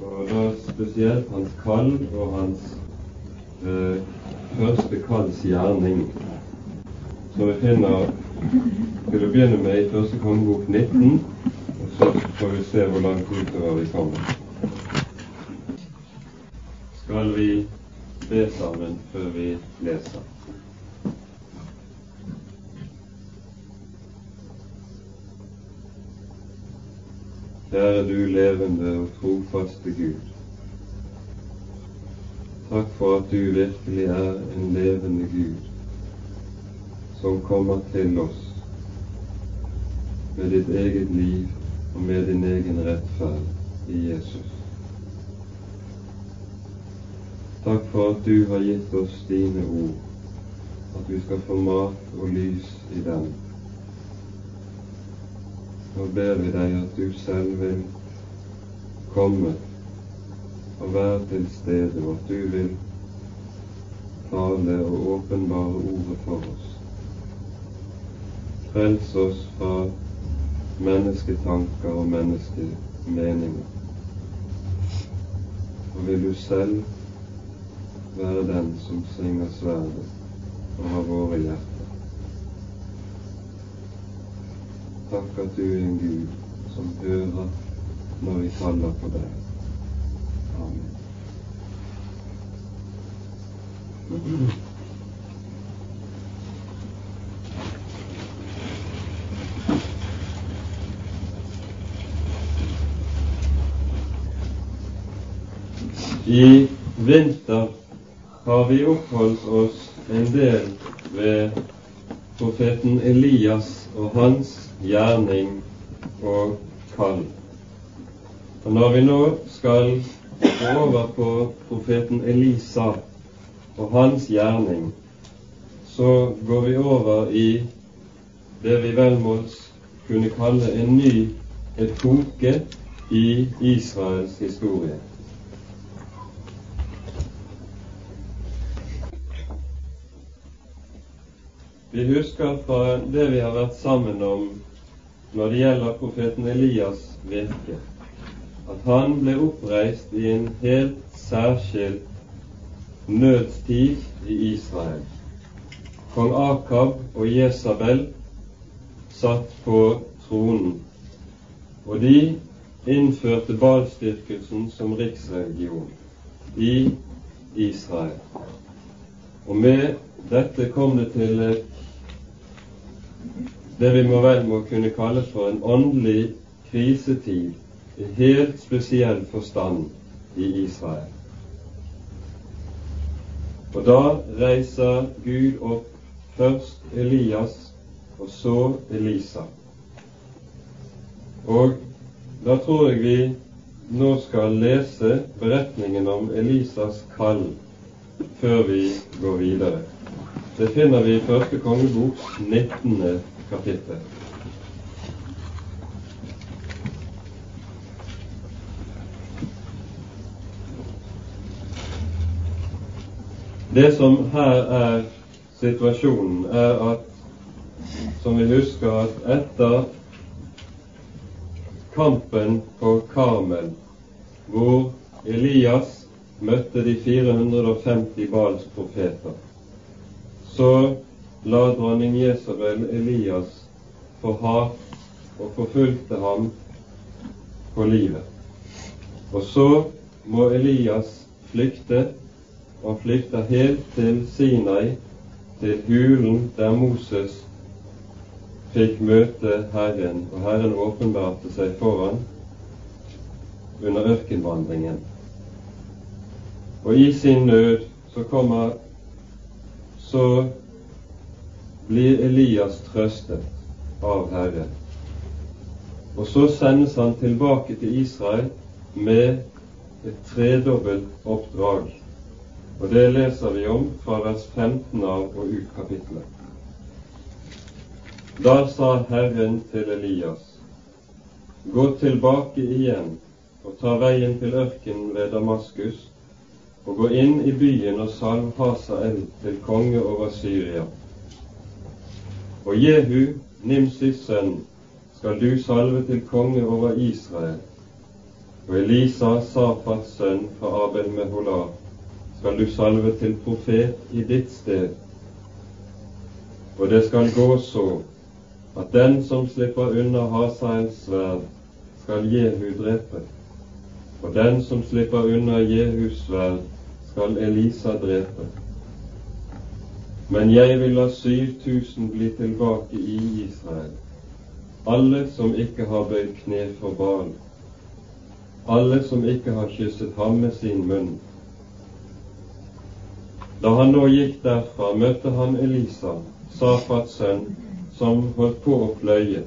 og da spesielt hans kall og hans eh, første kalls gjerning, som vi finner til å begynne med i Første kongebok 19, og så får vi se hvor langt utover vi kommer. Skal vi be sammen før vi leser? Kjære du levende og trofaste Gud. Takk for at du virkelig er en levende Gud som kommer til oss med ditt eget liv og med din egen rettferd i Jesus. Takk for at du har gitt oss dine ord, at vi skal få mat og lys i dem. Nå ber vi deg at du selv vil komme og være til stede, og at du vil tale og åpenbare ordet for oss. Frels oss fra mennesketanker og menneskemeninger. Og vil du selv være den som svinger sverdet over våre hjerter. Takk at du er en Gud som hører når vi kaller på deg. Amen. I vinter har vi oppholdt oss en del ved profeten Elias og hans gjerning og kall. Og Når vi nå skal gå over på profeten Elisa og hans gjerning, så går vi over i det vi vel må kunne kalle en ny epoke i Israels historie. Vi husker fra det vi har vært sammen om når det gjelder profeten Elias virke, at han ble oppreist i en helt særskilt nødstid i Israel. Kong Akab og Jesabel satt på tronen, og de innførte balstyrkelsen som riksreligion i Israel. Og med dette kom det til et det vi må vel må kunne kalle for en åndelig krisetid i helt spesiell forstand i Israel. Og da reiser Gud opp først Elias og så Elisa. Og da tror jeg vi nå skal lese beretningen om Elisas kall før vi går videre. Det finner vi i første kongeboks 19 kapittel. Det som her er situasjonen, er at, som vi husker, at etter kampen på Karmel, hvor Elias møtte de 450 Bals profeter, så la dronning Jesabel Elias få hat og forfulgte ham på livet. Og så må Elias flykte, og flykter helt til Sinai, til hulen der Moses fikk møte Herren, og Herren åpenbarte seg foran under ørkenvandringen. Og i sin nød så kommer så blir Elias trøstet av Herren. Og så sendes han tilbake til Israel med et tredobbelt oppdrag. Og det leser vi om fra vers 15 av og ut kapittelet. Da sa Herren til Elias, gå tilbake igjen og ta veien til ørkenen ved Damaskus, og gå inn i byen og salv Hasael til konge over Syria og Jehu, Nimsis sønn, skal du salve til konge over Israel. Og Elisa, Safats sønn fra Abel Meholah, skal du salve til profet i ditt sted. Og det skal gå så at den som slipper unna Hasaels sverd, skal Jehu drepe. Og den som slipper unna Jehus sverd, skal Elisa drepe. Men jeg vil la 7000 bli tilbake i Israel, alle som ikke har bøyd kne for Baal, alle som ikke har kysset ham med sin munn. Da han nå gikk derfra, møtte han Elisa, Safats sønn, som holdt på å pløye.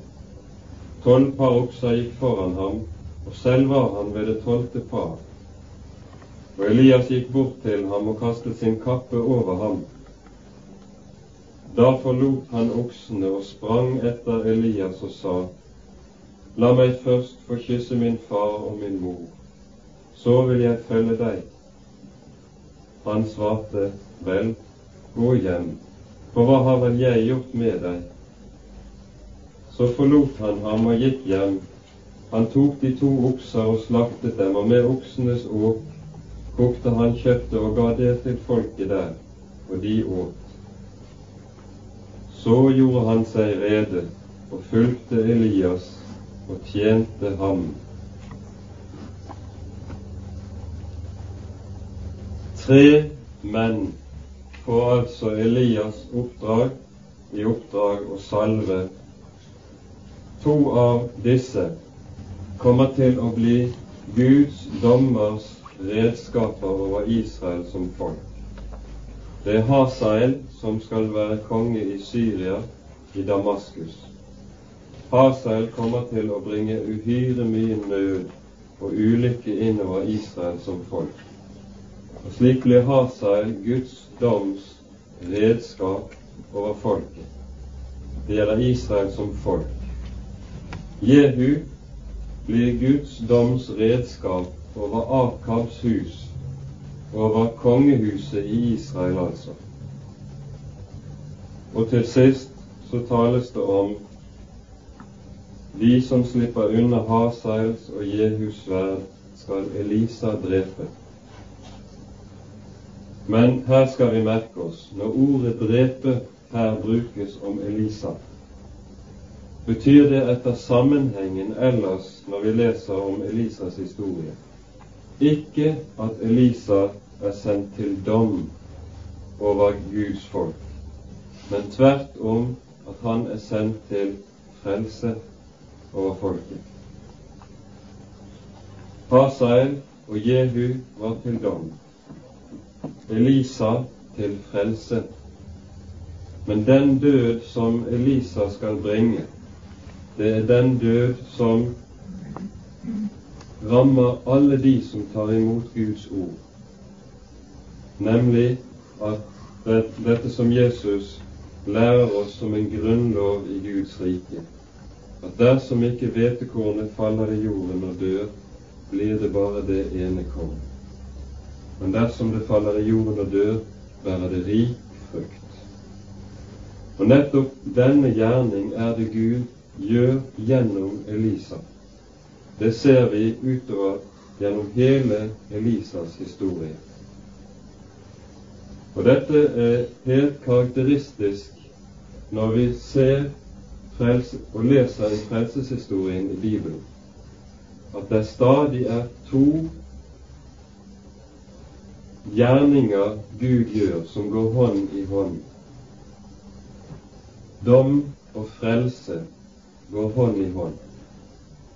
Tolv par okser gikk foran ham, og selv var han ved det tolvte par. Og Elias gikk bort til ham og kastet sin kappe over ham. Da forlot han oksene og sprang etter Elias og sa, La meg først få kysse min far og min mor, så vil jeg følge deg. Han svarte, Vel, gå hjem, for hva har vel jeg gjort med deg? Så forlot han ham og gikk hjem. Han tok de to okser og slaktet dem, og med oksenes åk kokte han kjøttet og ga det til folket der, og de åt. Så gjorde han seg rede og fulgte Elias og tjente ham. Tre menn får altså Elias oppdrag i oppdrag å salve To av disse kommer til å bli Guds dommers redskaper over Israel som folk. Det er Hasael som skal være konge i Syria, i Damaskus. Hasael kommer til å bringe uhyre mye nød og ulykke innover Israel som folk. Og Slik blir Hasael Guds doms redskap over folket. Det gjelder Israel som folk. Jehu blir Guds doms redskap over Akabs hus, over kongehuset i Israel altså. Og til sist så tales det om de som slipper unna Hasaels og Jehus sverd, skal Elisa drepe. Men her skal vi merke oss, når ordet 'drepe' her brukes om Elisa, betyr det etter sammenhengen ellers når vi leser om Elisas historie. Ikke at Elisa er sendt til dom over Guds folk, men tvert om at han er sendt til frelse over folket. Hasael og Jehu var til dom, Elisa til frelse. Men den død som Elisa skal bringe, det er den død som rammer alle de som tar imot Guds ord, nemlig at dette som Jesus lærer oss som en grunnlov i Guds rike, at dersom ikke hvetekornet faller i jorden og dør, blir det bare det ene korn. Men dersom det faller i jorden og dør, bærer det rik frukt. Og nettopp denne gjerning er det Gud gjør gjennom Elisa. Det ser vi utover gjennom hele Elisas historie. Og dette er helt karakteristisk når vi ser frelse, og leser i frelseshistorien i Bibelen, at det stadig er to gjerninger Gud gjør som går hånd i hånd. Dom og frelse går hånd i hånd.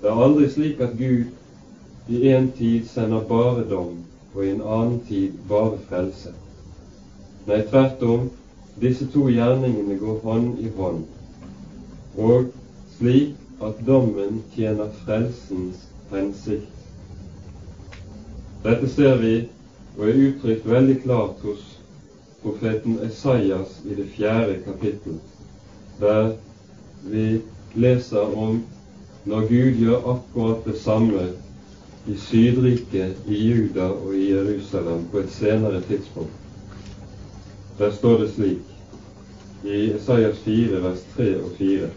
Det er aldri slik at Gud i en tid sender bare dom, og i en annen tid bare frelse. Nei, tvert om, disse to gjerningene går hånd i hånd, og slik at dommen tjener frelsens hensikt. Dette ser vi og er uttrykt veldig klart hos profeten Esaias i det fjerde kapittel, der vi leser om når Gud gjør akkurat det samme i Sydriket, i Juda og i Jerusalem på et senere tidspunkt. Der står det slik i Isaias 4, vers 3 og 4.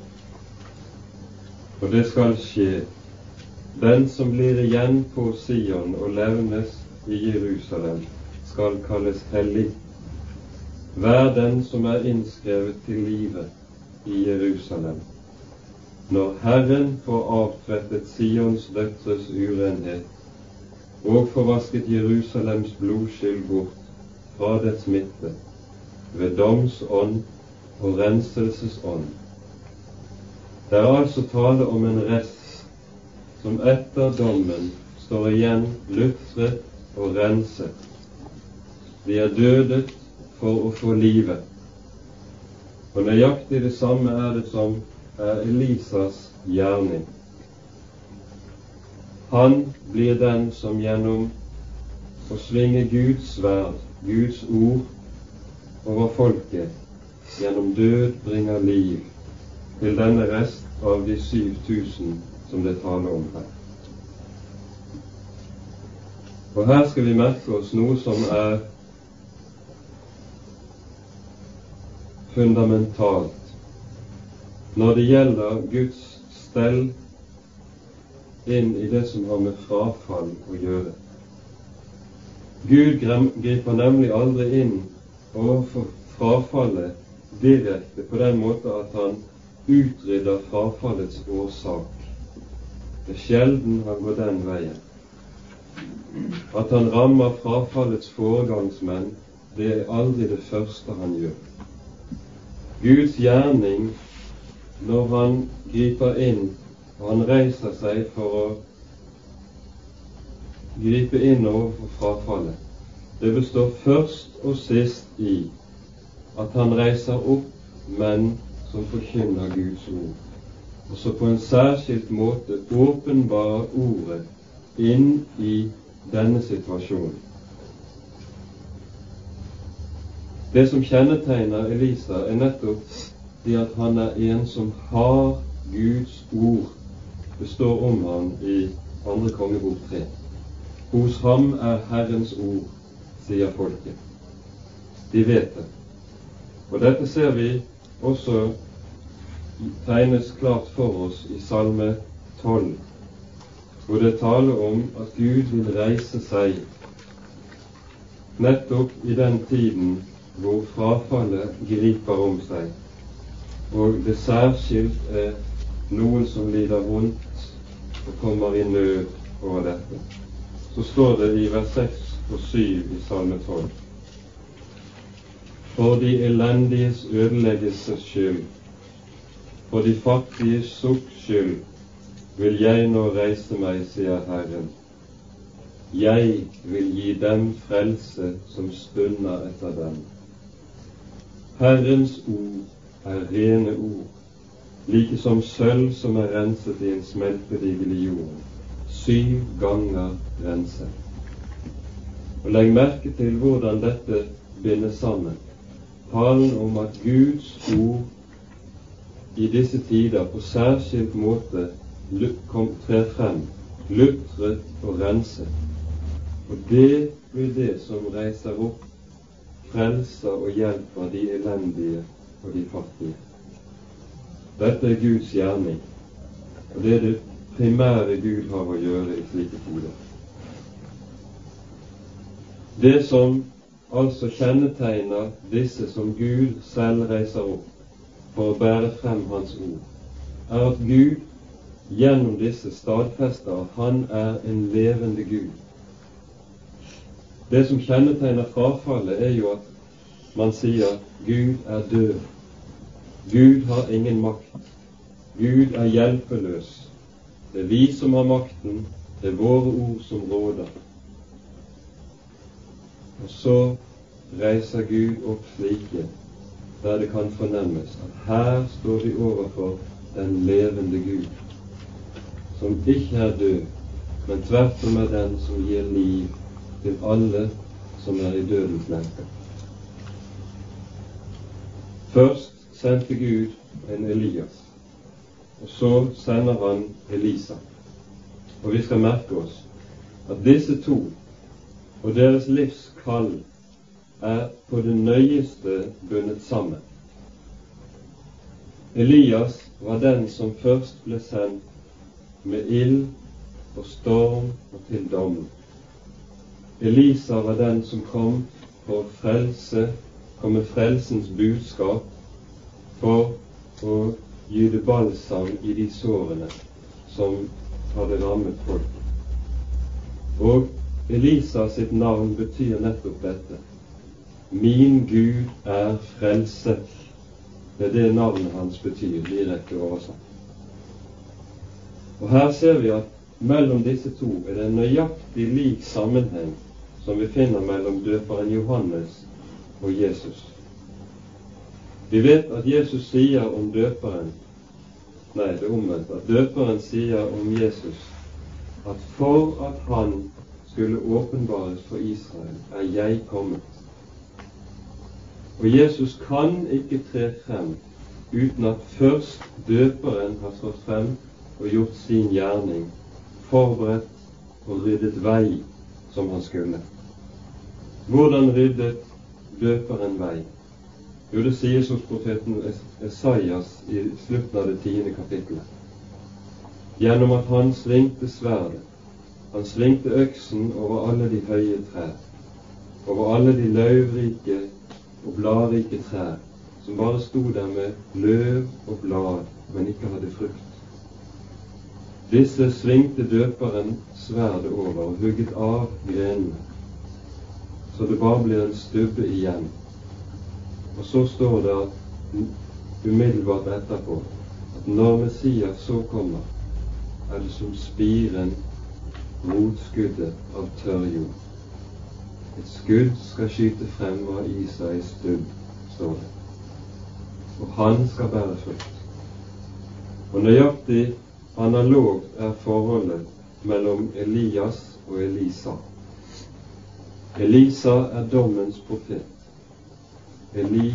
Og det skal skje Den som blir igjen på Sion og levnes i Jerusalem, skal kalles hellig. Vær den som er innskrevet til livet i Jerusalem. Når Herren får avtvettet Sions døtres urenhet og får vasket Jerusalems blodskyld bort fra dets midte ved doms ånd og renselsesånd. Det er altså tale om en rest som etter dommen står igjen lutret og renset. De er dødet for å få livet. Og nøyaktig det samme er det som er Elisas gjerning. Han blir den som gjennom å svinge Guds sverd, Guds ord, over folket, gjennom død bringer liv til denne rest av de 7000 som det taler om her. Og her skal vi merke oss noe som er fundamentalt når det gjelder Guds stell inn i det som har med frafall å gjøre. Gud griper nemlig aldri inn overfor frafallet direkte på den måte at han utrydder frafallets årsak. Det er sjelden han går den veien. At han rammer frafallets foregangsmenn, det er aldri det første han gjør. Guds gjerning når han griper inn og han reiser seg for å gripe inn overfor frafallet, det består først og sist i at han reiser opp menn som forkynner Guds ord, og så på en særskilt måte åpenbarer ordet inn i denne situasjonen. Det som kjennetegner Elisa, er nettopp det at han er en som har Guds ord. Det står om ham i andre kongebok tre. Hos ham er Herrens ord, sier folket. De vet det. Og dette ser vi også tegnes klart for oss i Salme 12, hvor det taler om at Gud vil reise seg nettopp i den tiden hvor frafallet griper om seg, og det særskilt er noen som lider vondt og kommer i nød over dette så står det i vers 6 og 7 i Salme 12. For de elendiges ødeleggelses skyld, for de fattiges sukks skyld, vil jeg nå reise meg, sier Herren. Jeg vil gi dem frelse som stunder etter dem. Herrens ord er rene ord, like som sølv som er renset i en smeltedigel i jorden syv ganger renset. Og Legg merke til hvordan dette binder sammen. Talen om at Guds ord i disse tider på særskilt måte kom, trer frem, lutret og renset. Og det blir det som reiser opp, frelser og hjelper de elendige og de fattige. Dette er Guds gjerning, og det er det primære Gud har å gjøre i slike tider. Det som altså kjennetegner disse som Gud selv reiser opp for å bære frem Hans ord, er at Gud gjennom disse stadfester at Han er en levende Gud. Det som kjennetegner frafallet, er jo at man sier Gud er død. Gud har ingen makt. Gud er hjelpeløs. Det er vi som har makten, det er våre ord som råder. Og så reiser Gud opp slike der det kan fornemmes at her står vi overfor den levende Gud, som ikke er død, men tvert om er den som gir liv til alle som er i dødens lenker. Først sendte Gud en Elias og så sender han Elisa. Og vi skal merke oss at disse to og deres livs kall er på det nøyeste bundet sammen. Elias var den som først ble sendt med ild og storm og til dom. Elisa var den som kom for å frelse, kom med frelsens budskap for å gyte balsam i de sårene som hadde rammet folk. Og Elisa sitt navn betyr nettopp dette. Min Gud er frelse. Det er det navnet hans betyr, direkte oversatt. Og Her ser vi at mellom disse to er det en nøyaktig lik sammenheng som vi finner mellom døperen Johannes og Jesus. Vi vet at Jesus sier om døperen Nei, det er omvendt. At døperen sier om Jesus at for at han skulle åpenbares for Israel, er jeg kommet. Og Jesus kan ikke tre frem uten at først døperen har stått frem og gjort sin gjerning, forberedt og ryddet vei som han skulle. Hvordan ryddet døperen vei? Jo, det sies hos profeten Esaias i slutten av det tiende kapittelet. Gjennom at han svingte sverdet. Han svingte øksen over alle de høye trær, over alle de løvrike og bladrike trær, som bare sto der med løv og blad, men ikke hadde frukt. Disse svingte døperen sverdet over og hugget av grenene, så det bare blir en stubbe igjen og så står det at umiddelbart etterpå at når Messias så kommer, er det som spiren rotskuddet av tørr jord. Et skudd skal skyte frem av Isais stubb, står det. Og han skal bære frukt. Og nøyaktig analogt er forholdet mellom Elias og Elisa. Elisa er dommens profet. Eli,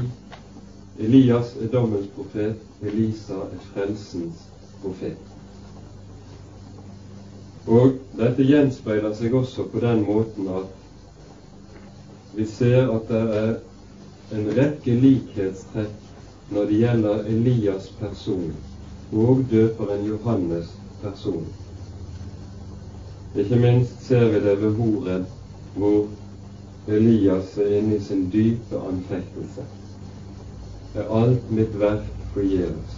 Elias er dommens profet, Elisa er frelsens profet. Og dette gjenspeiler seg også på den måten at vi ser at det er en rekke likhetstrekk når det gjelder Elias person og døperen Johannes person. Ikke minst ser vi det ved Horeb, hvor Elias er inne i sin dype anfektelse. Er alt mitt verk forgjeves?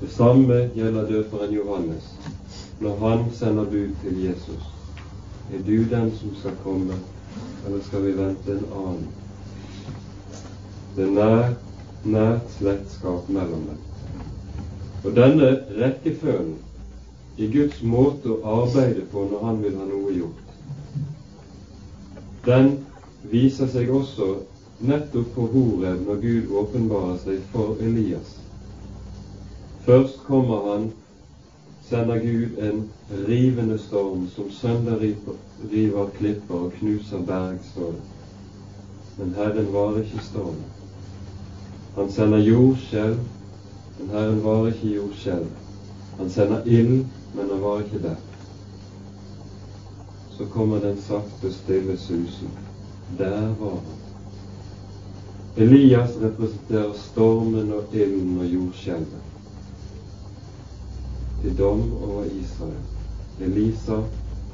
Det samme gjelder døperen Johannes når han sender bud til Jesus. Er du den som skal komme, eller skal vi vente en annen? Det er nær, nært slektskap mellom dem. Og denne rekkefølgen i Guds måte å arbeide på når Han vil ha noe gjort, den viser seg også nettopp på Horeb når Gud åpenbarer seg for Elias. Først kommer han, sender Gud en rivende storm som sønderriver klipper og knuser berg. Men Herren var ikke stormen. Han sender jordskjelv, men Herren var ikke jordskjelv. Han sender ild, men han var ikke der så kommer den sakte, stille susen. Der var han. Elias representerer stormen og ilden og jordskjelvet til dom over Israel. Elisa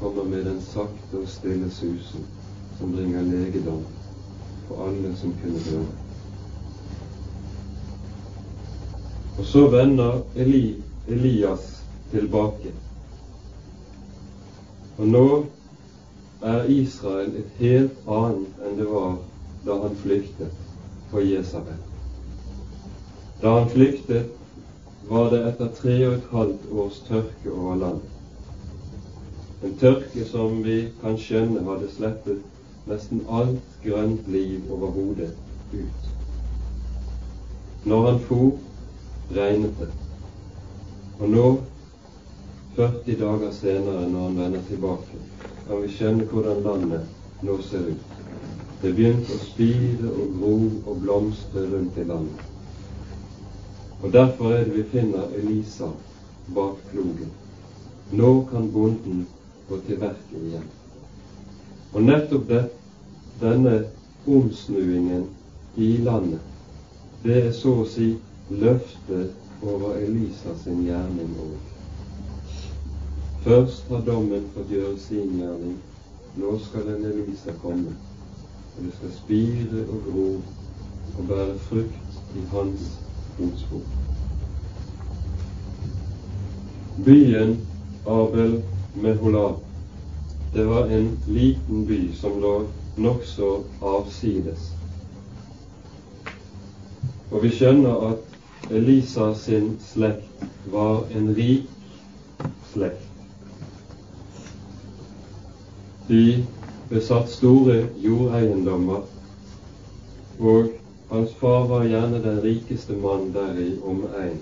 kommer med den sakte og stille susen som bringer legedom for alle som kunne høre. Og så vender Eli, Elias tilbake. Og nå er Israel et helt annet enn det var da han flyktet på Jesabel. Da han flyktet, var det etter tre og et halvt års tørke over landet. En tørke som vi kan skjønne hadde slettet nesten alt grønt liv over hodet ut. Når han for, regnet det. Og nå, 40 dager senere, når han vender tilbake, kan vi skjønne hvordan landet nå ser ut. Det begynte å spire og gro og blomstre rundt i landet. Og Derfor er det vi finner Elisa bak plogen. Nå kan bonden gå til verket igjen. Og nettopp det, denne omsnuingen i landet, det er så å si løftet over Elisa sin gjerning òg. Først har dommen fått gjøre sin gjerning. Nå skal den Elisa komme, og det skal spire og gro og bære frukt i hans fotspor. Byen Abel Meholah, det var en liten by som lå nokså avsides. Og vi skjønner at Elisa sin slekt var en rik slekt. De besatt store jordeiendommer, og hans far var gjerne den rikeste mann der i omegn.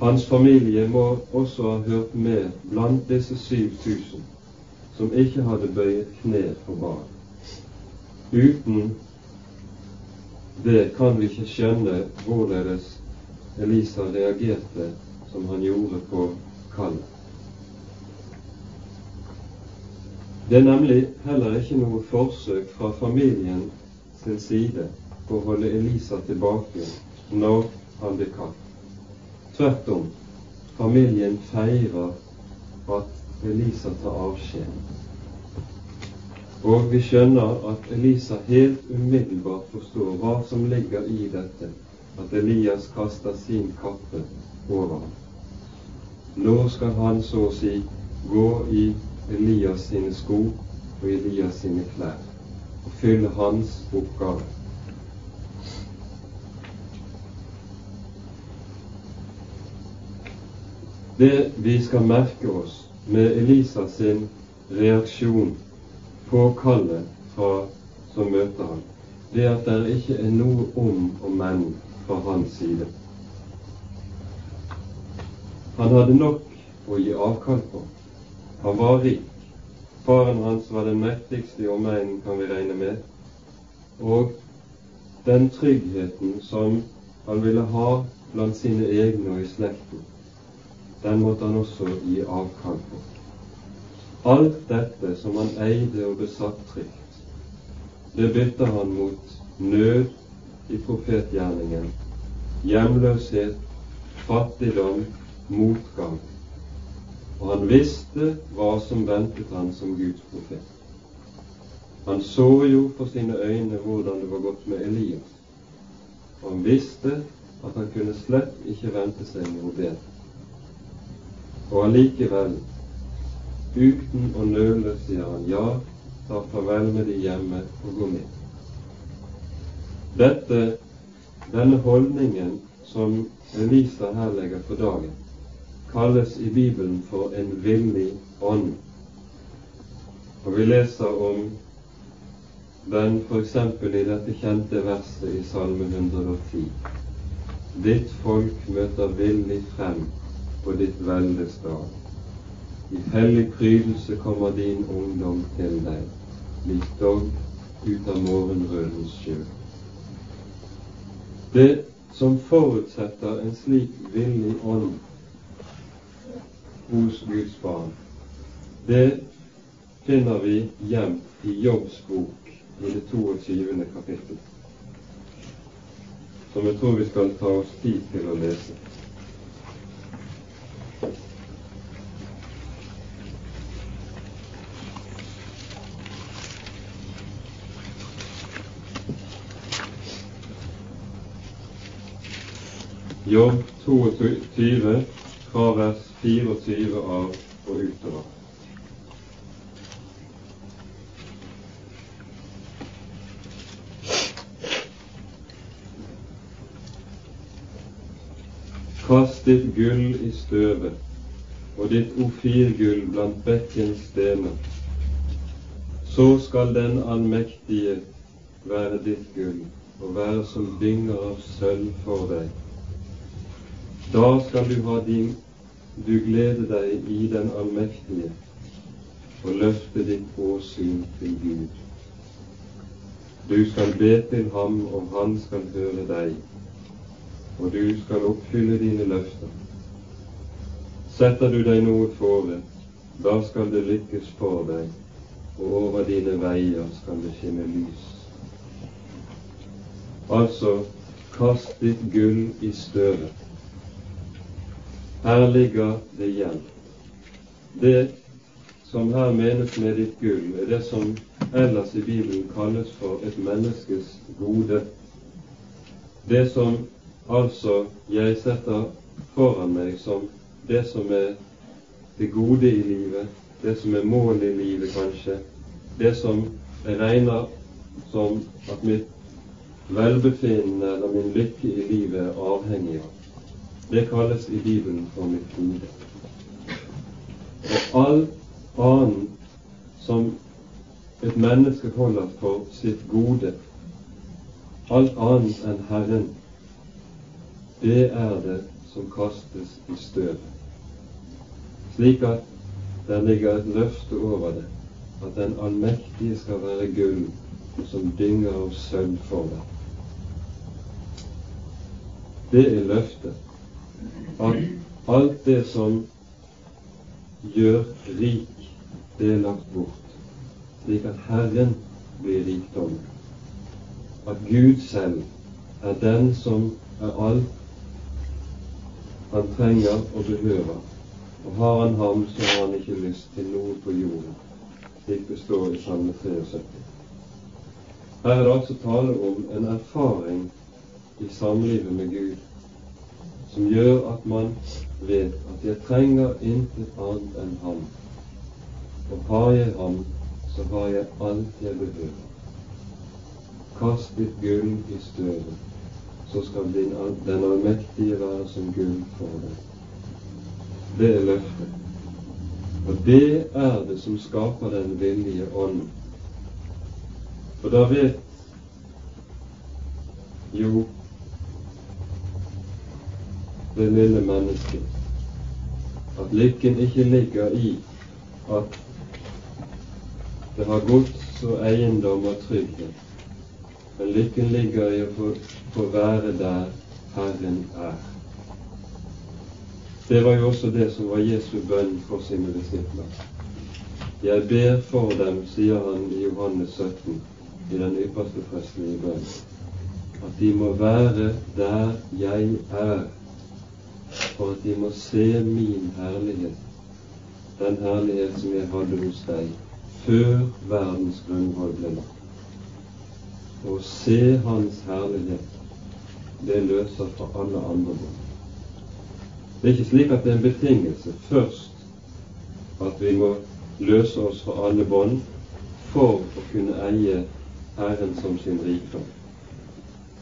Hans familie må også ha hørt med blant disse 7000 som ikke hadde bøyet kne for barn. Uten det kan vi ikke skjønne hvorledes Elisa reagerte som han gjorde på kallet. Det er nemlig heller ikke noe forsøk fra familien sin side på å holde Elisa tilbake når han blir kalt. Tvert om, familien feirer at Elisa tar avskjed. Og vi skjønner at Elisa helt umiddelbart forstår hva som ligger i dette, at Elias kaster sin kappe over ham. Nå skal han så å si gå i Elias sine sko og Elias sine klær og fylle hans oppgave. Det vi skal merke oss med Elisa sin reaksjon på kallet fra som møter han, det er at det ikke er noe om og men fra hans side. Han hadde nok å gi avkall på. Han var rik. Faren hans var den mektigste i omegnen, kan vi regne med. Og den tryggheten som han ville ha blant sine egne og i slekten, den måtte han også gi avkall på. Alt dette som han eide og besatt trygt, det bytta han mot nød i profetgjerningen, hjemløshet, fattigdom, motgang og han visste hva som ventet han som Guds profet. Han så jo for sine øyne hvordan det var gått med Elias, og han visste at han kunne slett ikke vente seg noe bedre. Og allikevel, uten å nøle, sier han ja, ta farvel med de hjemme og gå med. Dette, denne holdningen som Elisa her legger for dagen, kalles i Bibelen for en villig ånd. Og vi leser om den f.eks. i dette kjente verset i Salme 110. Ditt folk møter villig frem på ditt veldes dag. I hellig prydelse kommer din ungdom til deg, lik dogg ut av morgenrødens sjø. Det som forutsetter en slik villig ånd, hos Guds barn, det finner vi gjemt i Jobbs bok i det 22. kapittel, som jeg tror vi skal ta oss tid til å lese. Jobb 22 fra vers 24 av og utover. Kast ditt gull i støvet og ditt ofirgull blant bekkens stener. Så skal den allmektige være ditt gull og være som dynger av sølv for deg. Da skal du ha din du glede deg i den allmektige og løfte ditt åsyn til Gud. Du skal be til ham, og han skal høre deg, og du skal oppfylle dine løfter. Setter du deg noe fore, da skal det lykkes for deg, og over dine veier skal det skinne lys. Altså, kast ditt gull i støvet Her ligger det igjen. Det som her menes med ditt gull, er det som ellers i Bibelen kalles for et menneskes gode. Det som altså jeg setter foran meg som det som er det gode i livet, det som er målet i livet, kanskje, det som jeg regner som at mitt velbefinnende eller min lykke i livet er avhengig av. Det kalles i Bibelen for mitt gode. Og all annen som et menneske holder for sitt gode, alt annet enn Herren, det er det som kastes i støvet. Slik at der ligger et løfte over det, at den allmektige skal være gull som dynger av sølv for deg. Det er løftet. At alt det som gjør rik det er lagt bort, slik at Herren blir rikdom. At Gud selv er den som er alt han trenger og behøver. Og har han ham, så har han ikke lyst til noe på jorden, slik det står i Salme 73. Her er det altså tale om en erfaring i samlivet med Gud som gjør at man vet at jeg trenger intet annet enn Ham. Og har jeg ham, så har jeg alt jeg behøver. Kast ditt gull i støvet, så skal din, den allmektige være som gull for deg. Det er løftet. Og det er det som skaper den villige ånden. For da vet jo det lille mennesket at lykken ikke ligger i at det har gods og eiendom og trygghet, men lykken ligger i å få, være der Herren er. Det var jo også det som var Jesu bønn for sine disipler. Jeg ber for dem, sier han i Johannes 17, i den ypperste prestelige bønn, at de må være der jeg er, for at de må se min herlighet, den herlighet som jeg hadde hos deg før verdens grunnvoll ble lagt. Å se Hans herlighet, det løser for alle andre bånd. Det er ikke slik at det er en betingelse først at vi må løse oss fra alle bånd for å kunne eie Herren som sin rikdom.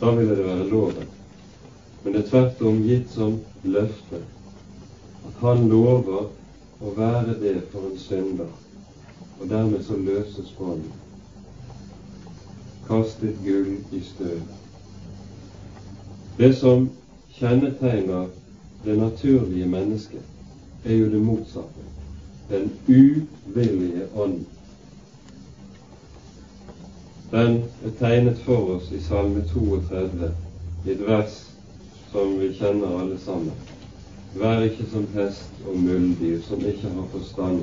Da ville det være loven. Men det er tvert om gitt som løfte at Han lover å være det for en synder og dermed så løses båndet. Kastet gull i støv. Det som kjennetegner det naturlige mennesket, er jo det motsatte. Den uvillige ånd. Den er tegnet for oss i Salme 32, i et vers som vi kjenner alle sammen. Vær ikke som hest og muldyr, som ikke har forstand,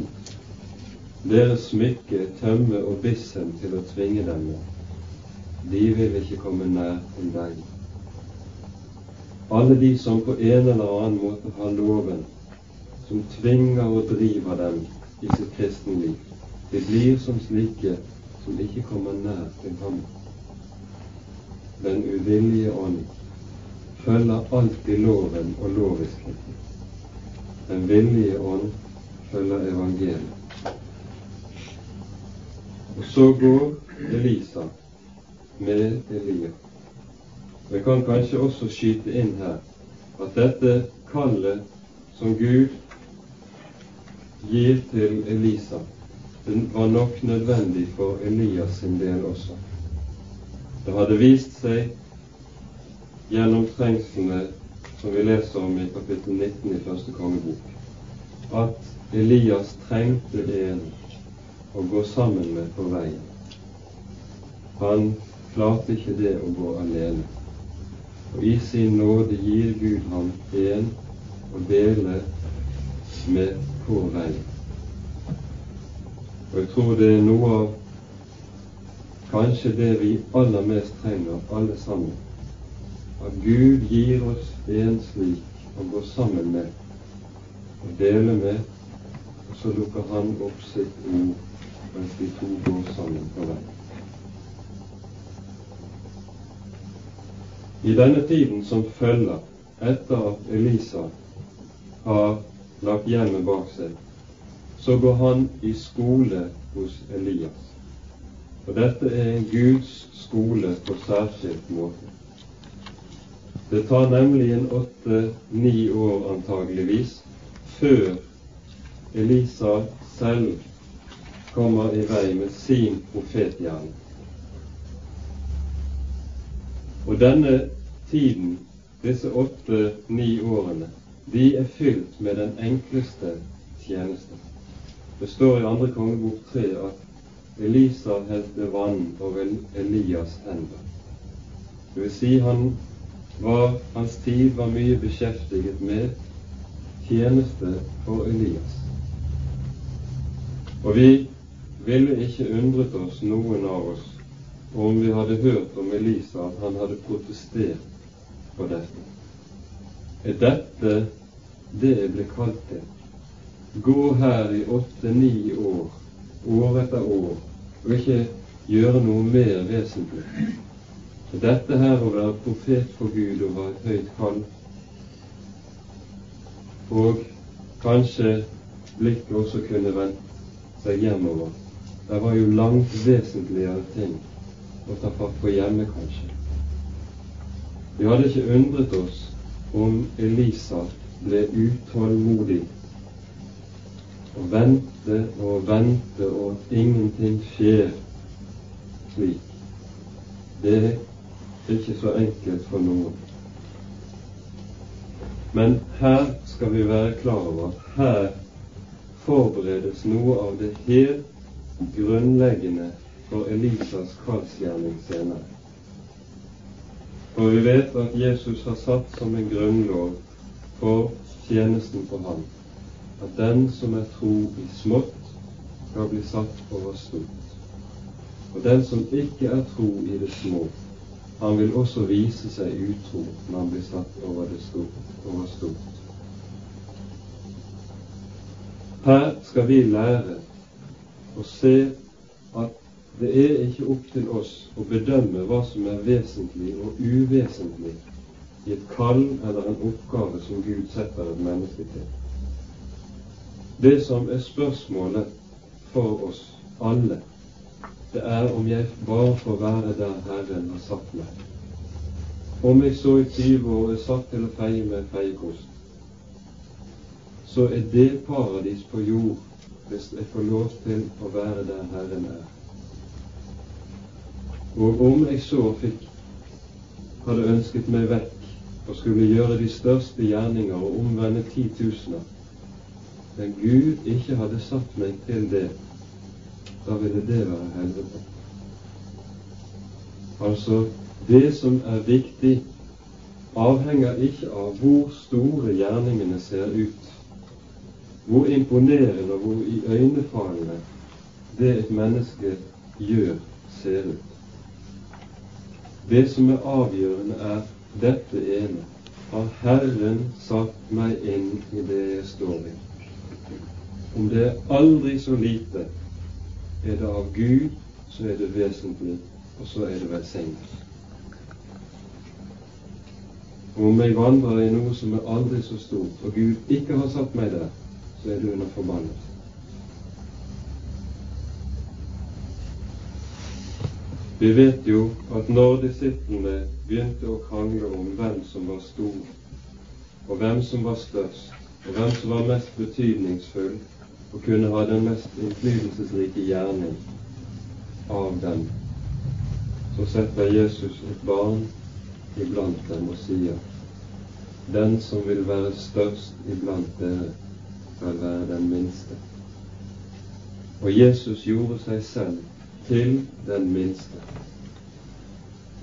deres smykke, tømme og bissen til å tvinge dem med. De vil ikke komme nær til deg. Alle de som på en eller annen måte har loven, som tvinger og driver dem i sitt kristenliv, de blir som slike som ikke kommer nær til ham. Den uvillige ånd følger alltid loven og loviskheten. Den villige ånd følger evangeliet. Og så går Elisa med Elia. Vi kan kanskje også skyte inn her at dette kallet som Gud gir til Elisa, den var nok nødvendig for Elias sin del også. Det hadde vist seg gjennom trengslene som vi leser om i kapittel 19 i første kongebok, at Elias trengte en å gå sammen med på veien. Han klarte ikke det å gå alene. Og i sin nåde gir Gud ham en å dele med på veien. Og jeg tror det er noe av kanskje det vi aller mest trenger, alle sammen. At Gud gir oss en slik å gå sammen med og dele med, og så lukker han opp sitt ord mens de to går sammen på vei. I denne tiden som følger etter at Elisa har lagt hjemmet bak seg, så går han i skole hos Elias. Og dette er Guds skole på særskilt måte. Det tar nemlig en åtte-ni år antageligvis før Elisa selv kommer i vei med sin profetgjerning. Og denne tiden, disse åtte-ni årene, de er fylt med den enkleste tjeneste. Det står i andre kongebok tre at Elisa helte vann over Elias hender. Det vil si han var, hans tid var mye beskjeftiget med tjeneste for Elias. Og vi ville ikke undret oss, noen av oss, om vi hadde hørt om Elisa at han hadde protestert på dette. Er dette det jeg ble kalt til? Gå her i åtte-ni år år etter år og ikke gjøre noe mer vesentlig. Dette her å være profet for Gud og ha et høyt kall, og kanskje blikket også kunne vendt seg hjemover. Det var jo langt vesentligere ting å ta fatt på hjemme, kanskje. Vi hadde ikke undret oss om Elisa ble utålmodig og vente og vente, og ingenting skjer slik. Det ikke så enkelt for noen. Men her skal vi være klar over her forberedes noe av det helt grunnleggende for Elisas kallsgjerning senere. For vi vet at Jesus har satt som en grunnlov for tjenesten for ham at den som er tro i smått, skal bli satt over stort. Og den som ikke er tro i det små, han vil også vise seg utro når han blir satt over, det stort, over stort. Her skal vi lære å se at det er ikke opp til oss å bedømme hva som er vesentlig og uvesentlig i et kall eller en oppgave som Gud setter et menneske til. Det som er spørsmålet for oss alle, det er om jeg bare får være der Herren har satt meg. Om jeg så i 20 år er satt til å feie med feiekost, så er det paradis på jord hvis jeg får lov til å være der Herren er. Og om jeg så fikk hadde ønsket meg vekk og skulle gjøre de største gjerninger og omvende titusener, men Gud ikke hadde satt meg til det, da ville det være helvete. Altså, det som er viktig, avhenger ikke av hvor store gjerningene ser ut, hvor imponerende og hvor iøynefallende det et menneske gjør, ser ut. Det som er avgjørende, er dette ene. Har Herren satt meg inn i det jeg står i? Om det er aldri så lite, er det av Gud, så er det vesentlig, og så er det velsignelse. Om jeg vandrer i noe som er aldri så stort, og Gud ikke har satt meg der, så er det under forbannelse. Vi vet jo at når disiplene begynte å krangle om hvem som var stor, og hvem som var størst, og hvem som var mest betydningsfull, og kunne ha den mest innflytelsesrike gjerning av dem, så setter Jesus et barn iblant dem og sier den som vil være størst iblant dere, skal være den minste. Og Jesus gjorde seg selv til den minste.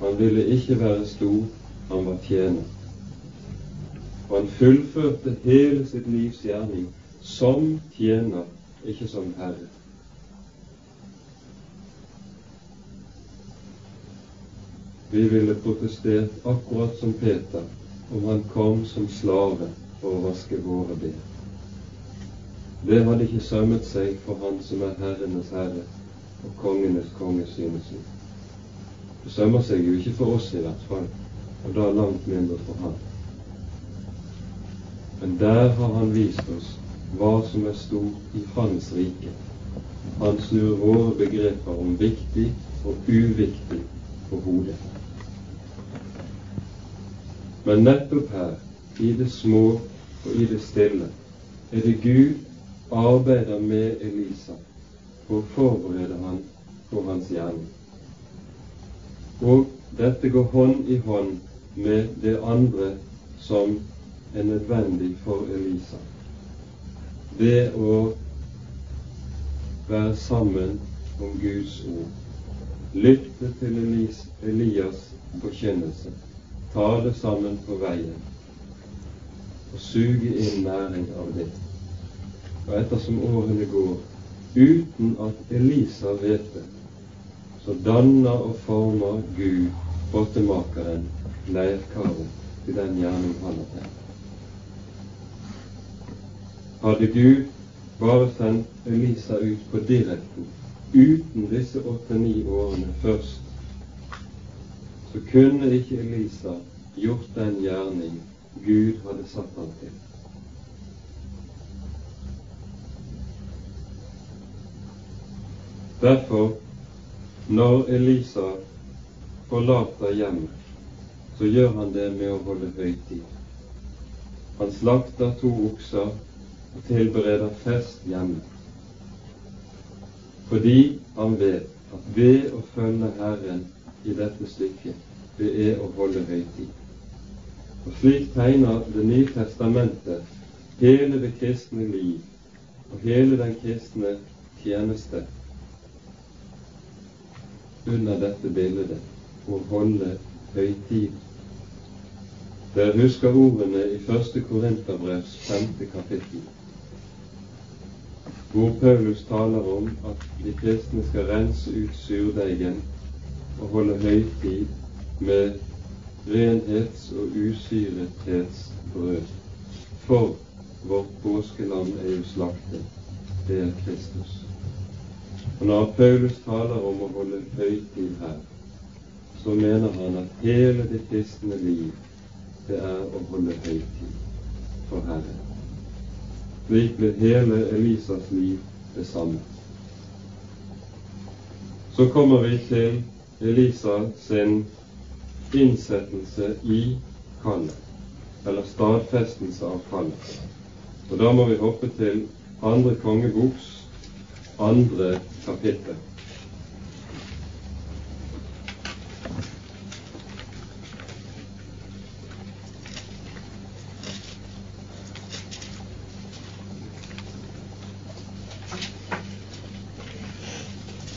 Han ville ikke være stor, han var tjener. Og han fullførte hele sitt livs gjerning som tjener, ikke som herre. Vi ville protestert akkurat som Peter om han kom som slave for å vaske våre ben. det hadde ikke sømmet seg for Han som er herrenes herre og kongenes konge, synes vi. Det sømmer seg jo ikke for oss i hvert fall, og da langt mindre for Han. Men der har Han vist oss hva som er stort i Hans rike. Han snur våre begreper om viktig og uviktig på hodet. Men nettopp her, i det små og i det stille, er det Gud arbeider med Elisa for å forberede han for hans gjerning. Og dette går hånd i hånd med det andre som er nødvendig for Elisa. Det å være sammen om Guds ord. Lytte til Elias forkynnelse. Det sammen på veien. Og suge inn næring av det og ettersom årene går, uten at Elisa vet det, så danner og former Gud, pottemakeren, leirkaret til den gjerning han har tenkt. Hadde Gud bare sendt Elisa ut på direkten, uten disse åtte-ni årene først, så kunne ikke Elisa gjort den gjerning Gud hadde satt ham til. Derfor, når Elisa forlater hjemmet, så gjør han det med å holde høytid. Han slakter to okser tilbereder fest hjemme. Fordi han vet at ved å følge Herren i dette stykket, det er å holde høytid. Og slik tegner Det nye testamentet hele det kristne liv og hele den kristne tjeneste under dette bildet å holde høytid. Dere husker ordene i første Korinterbrevs femte kapittel, hvor Paulus taler om at de kristne skal rense ut surdeigen og holde høytid med renhets- og usyrethetsbrød. For vårt påskeland er jo slaktet. Det er Kristus. Og Når Paulus taler om å holde høytid her, så mener han at hele det kristne liv, det er å holde høytid for Herren. Blir hele Elisas liv det samme. Så kommer vi til Elisa sin innsettelse i kallet, eller stadfestelse av kallet. Og Da må vi hoppe til andre kongeboks andre kapittel.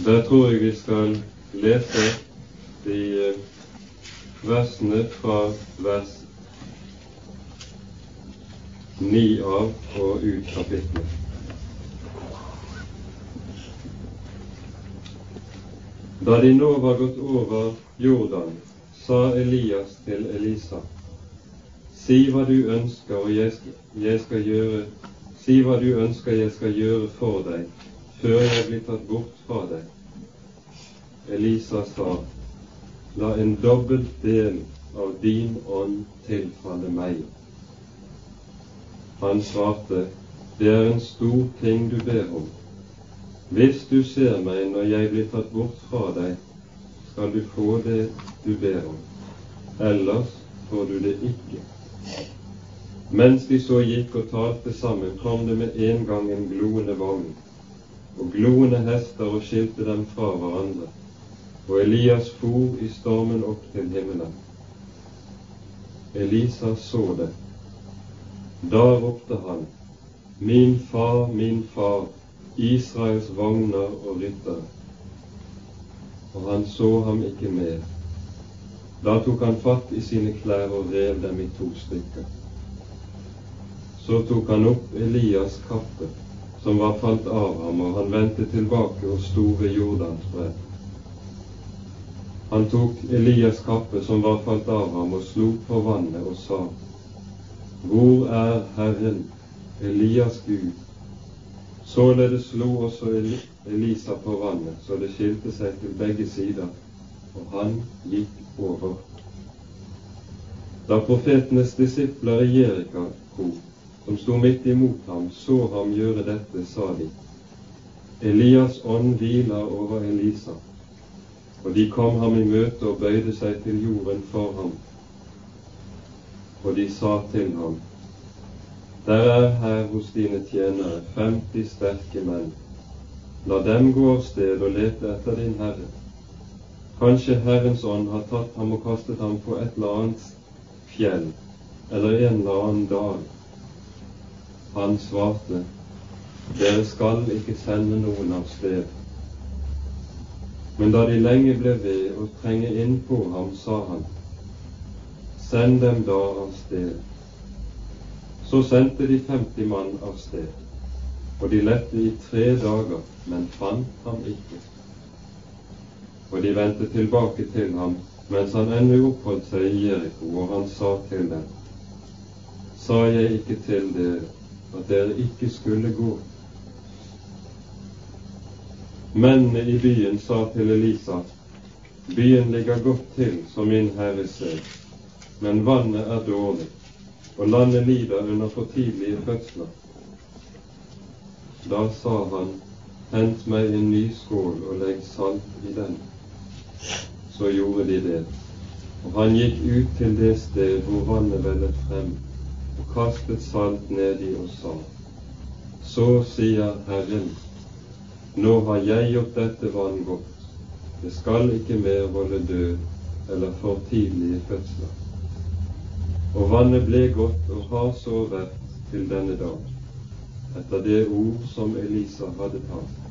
Der tror jeg vi skal lese de eh, versene fra vers 9 av og ut kapittelet. Da de nå var gått over Jordan, sa Elias til Elisa, si hva du ønsker, og jeg jeg skal gjøre Si hva du ønsker jeg skal gjøre for deg, før jeg blir tatt bort fra deg. Elisa sa, la en dobbelt del av din ånd tilfalle meg. Han svarte, det er en stor ting du ber om. Hvis du ser meg når jeg blir tatt bort fra deg, skal du få det du ber om. Ellers får du det ikke. Mens de så gikk og talte sammen, kom det med en gang en gloende vogn og gloende hester og skilte dem fra hverandre. Og Elias for i stormen opp til himmelen. Elisa så det. Da ropte han, Min far, min far, Israels vogner og ryttere. Og han så ham ikke mer. Da tok han fatt i sine klær og rev dem i to stykker. Så tok han opp Elias' kappe, som var falt av ham, og han vendte tilbake og sto ved Jordans bredd. Han tok Elias' kappe, som var falt av ham, og slo på vannet og sa, Hvor er Herren, Elias Gud, Således slo også Elisa på vannet, så det skilte seg til begge sider, og han gikk over. Da profetenes disipler i Jerikako, som sto midt imot ham, så ham gjøre dette, sa de:" Elias ånd hviler over Elisa. Og de kom ham i møte og bøyde seg til jorden for ham. Og de sa til ham, Der er her hos dine tjenere 50 sterke menn. La dem gå av sted og lete etter din Herre. Kanskje Herrens ånd har tatt ham og kastet ham på et eller annet fjell eller en eller annen dal. Han svarte, Dere skal ikke sende noen av sted. Men da de lenge ble ved å trenge inn på ham, sa han, Send dem da av sted. Så sendte de 50 mann av sted, og de lette i tre dager, men fant ham ikke. Og de vendte tilbake til ham mens han ennå oppholdt seg i Jeriko, og han sa til dem, Sa jeg ikke til dere at dere ikke skulle gå? Mennene i byen sa til Elisa, byen ligger godt til, som min herre ser, men vannet er dårlig, og landet lider under for tidlige fødsler. Da sa han, hent meg en ny skål og legg salt i den. Så gjorde de det, og han gikk ut til det sted hvor vannet vellet frem, og kastet salt nedi og sa, så sier Herren, nå har jeg gjort dette vann godt. Det skal ikke mer volde død eller for tidlige fødsler. Og vannet ble godt og har så vært til denne dag, etter det ord som Elisa hadde talt.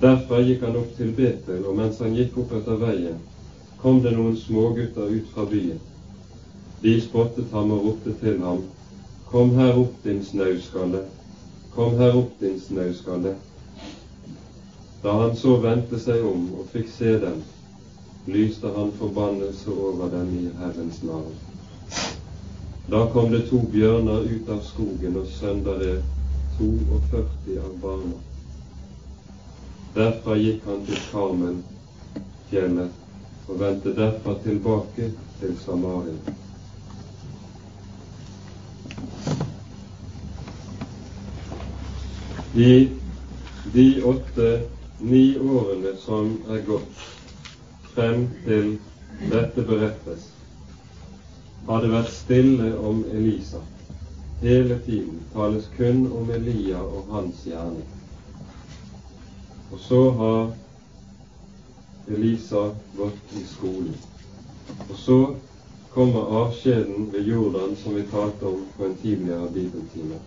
Derfra gikk han opp til Betel, og mens han gikk opp etter veien, kom det noen smågutter ut fra byen. De spottet ham og ropte til ham, Kom her opp, din snauskalle, Kom her opp, din snauskalle. Da han så vendte seg om og fikk se dem, lyste han forbannelse over dem i Herrens navn. Da kom det to bjørner ut av skogen og søndere 42 av barna. Derfra gikk han til Karmen, fjellet, og vendte derfra tilbake til Samaria. I de åtte-ni årene som er gått frem til dette berettes, har det vært stille om Elisa. Hele tiden tales kun om Elia og hans gjerning. Og så har Elisa gått i skolen. Og så kommer avskjeden ved Jordan, som vi talte om på en tidligere bibeltime,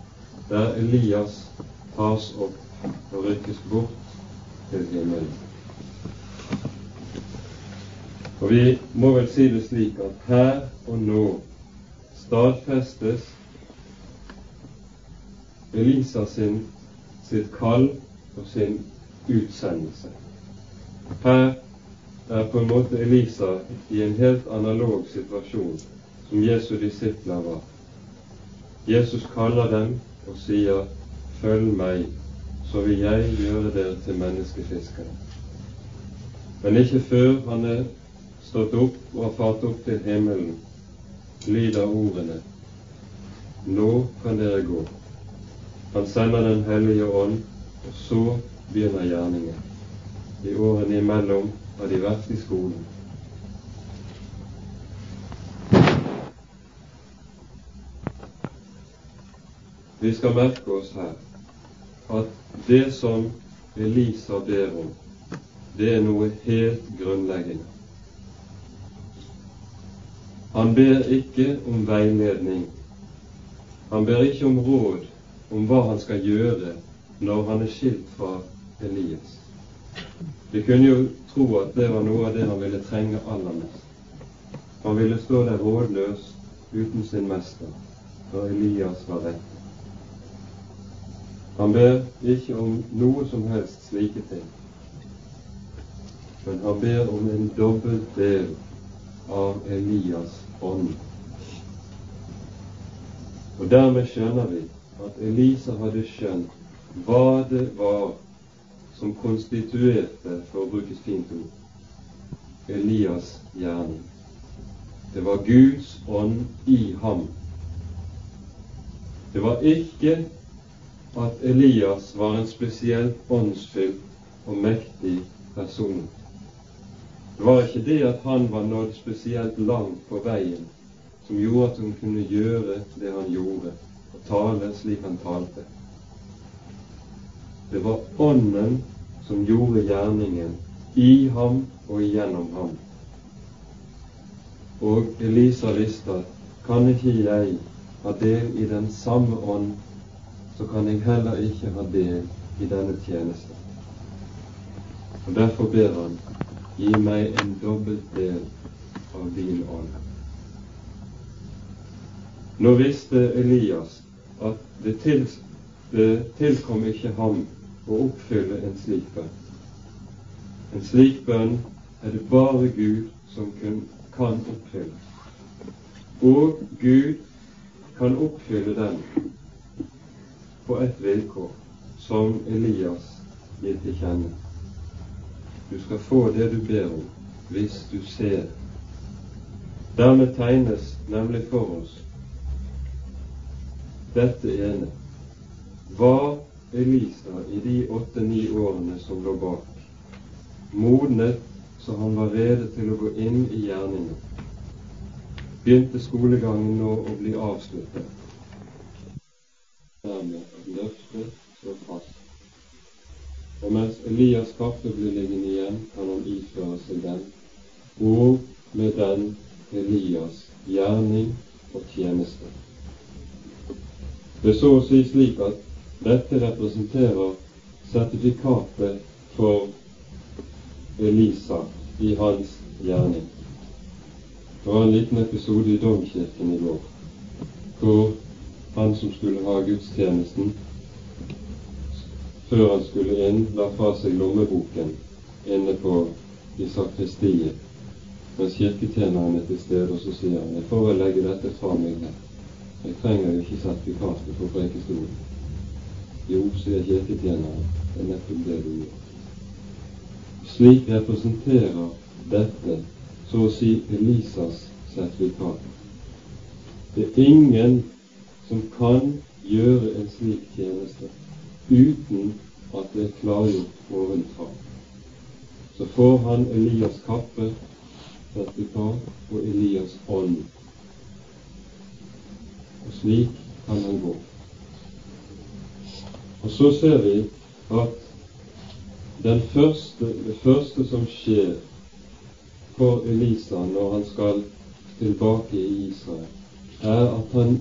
der Elias tas opp og rykkes bort til himmelen. Og vi må vel si det slik at her og nå stadfestes Elisa sin, sitt kall og sin utsendelse. Her er på en måte Elisa i en helt analog situasjon som Jesu disipler var. Jesus kaller dem og sier Følg meg, så vil jeg gjøre dere til menneskefiskere. Men ikke før han er stått opp og har fart opp til himmelen, lyder ordene Nå kan dere gå. Han sender Den hellige ånd, og så begynner gjerningen. I årene imellom har de vært i skolen. Vi skal merke oss her at det som Elisa ber om, det er noe helt grunnleggende. Han ber ikke om veiledning. Han ber ikke om råd om hva han skal gjøre når han er skilt fra Elias. Vi kunne jo tro at det var noe av det han ville trenge aller mest. Han ville stå der rådløs uten sin mester når Elias var vekk. Han ber ikke om noe som helst slike ting, men han ber om en dobbelt del av Elias ånd. Og dermed skjønner vi at Elisa hadde skjønt hva det var som konstituerte, for å bruke fint ord, Elias' gjerning. Det var Guds ånd i ham. Det var ikke at Elias var en spesielt åndsfylt og mektig person. Det var ikke det at han var nådd spesielt langt på veien som gjorde at han kunne gjøre det han gjorde, og tale slik han talte. Det var Ånden som gjorde gjerningen i ham og gjennom ham. Og Elisa visste kan ikke jeg ha del i den samme ånd, så kan jeg heller ikke ha del i denne tjeneste. Og Derfor ber han gi meg en dobbelt del av din ånd. Nå visste Elias at det, til, det tilkom ikke ham å oppfylle en slik bønn. En slik bønn er det bare Gud som kan oppfylle. Og Gud kan oppfylle den på ett vilkår, som Elias gir til kjenne. Du skal få det du ber om, hvis du ser. Dermed tegnes nemlig for oss dette ene. Var Elisa i de åtte-ni årene som lå bak, modnet så han var rede til å gå inn i gjerningen, begynte skolegangen nå å bli avsluttet. At løftet står fast. Og mens Elias' kappe blir liggende igjen, kan han iføre seg den, og med den Elias' gjerning og tjeneste. Det er så å si slik at dette representerer sertifikatet for Elisa i hans gjerning. Det var en liten episode i Domkirken i går hvor han som skulle ha gudstjenesten, før han skulle inn, la fra seg lommeboken inne på i sakristiet, mens kirketjeneren er til stede, og så sier han jeg får vel legge dette fra meg her. Jeg trenger jo ikke sertifikatet for prekestolen. Jo, sier kirketjeneren, det er nettopp det du gjør. Slik representerer dette så å si Elisas sertifikat. Det er ingen som kan gjøre en slik tjeneste uten at det er klargjort ovenfra. Så får han Elias kappe, sertifikat og Elias ånd. Og slik kan han gå. Og så ser vi at første, det første som skjer for Elisa når han skal tilbake i Israel, er at han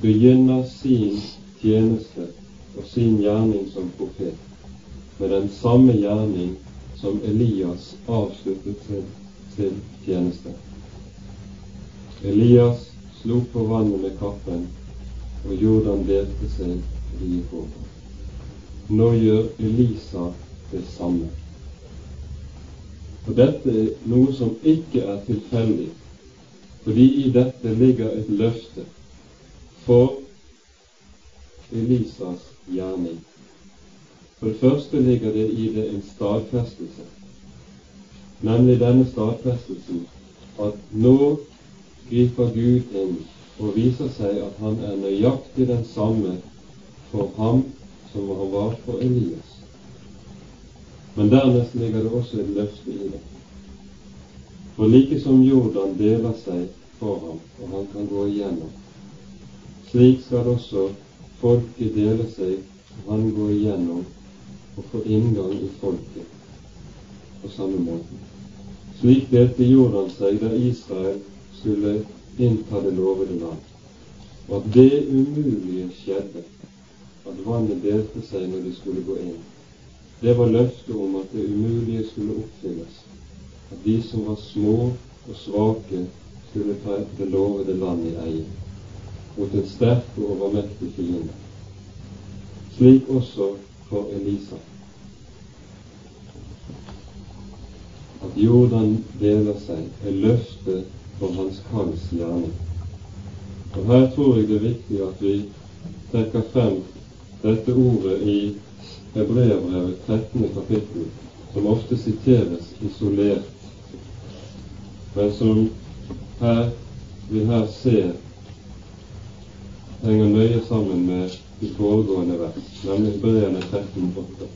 begynner sin tjeneste og sin gjerning som profet med den samme gjerning som Elias avsluttet sin, sin tjeneste. Elias slo på vannet med kappen, og Jordan delte seg i håpet. Nå gjør Elisa det samme. Og dette er noe som ikke er tilfeldig, fordi i dette ligger et løfte for Elisas gjerning. For det første ligger det i det en stadfestelse, nemlig denne stadfestelsen at nå griper Gud inn og viser seg at han er nøyaktig den samme for ham som han var for Elias. Men dernest ligger det også et løfte i det. For like som Jordan deler seg for ham, og han kan gå igjennom, slik skal også folket dele seg, han gå igjennom og få inngang i folket på samme måte. Slik delte Jordan seg da Israel skulle innta det lovede land. Og at det umulige skjedde, at vannet delte seg når de skulle gå inn. Det var løftet om at det umulige skulle oppfylles, at de som var små og svake, skulle ta det lovede land i eie mot en sterk og overmektig fiende. Slik også for Elisa. At Jordan deler seg, er løftet for hans kalls gjerning. Og Her tror jeg det er viktig at vi trekker frem dette ordet i Hebreabrevet 13. kapittel, som ofte siteres isolert, men som her vi her ser henger nøye sammen med de foregående vers, nemlig Hebreerne 13, 8.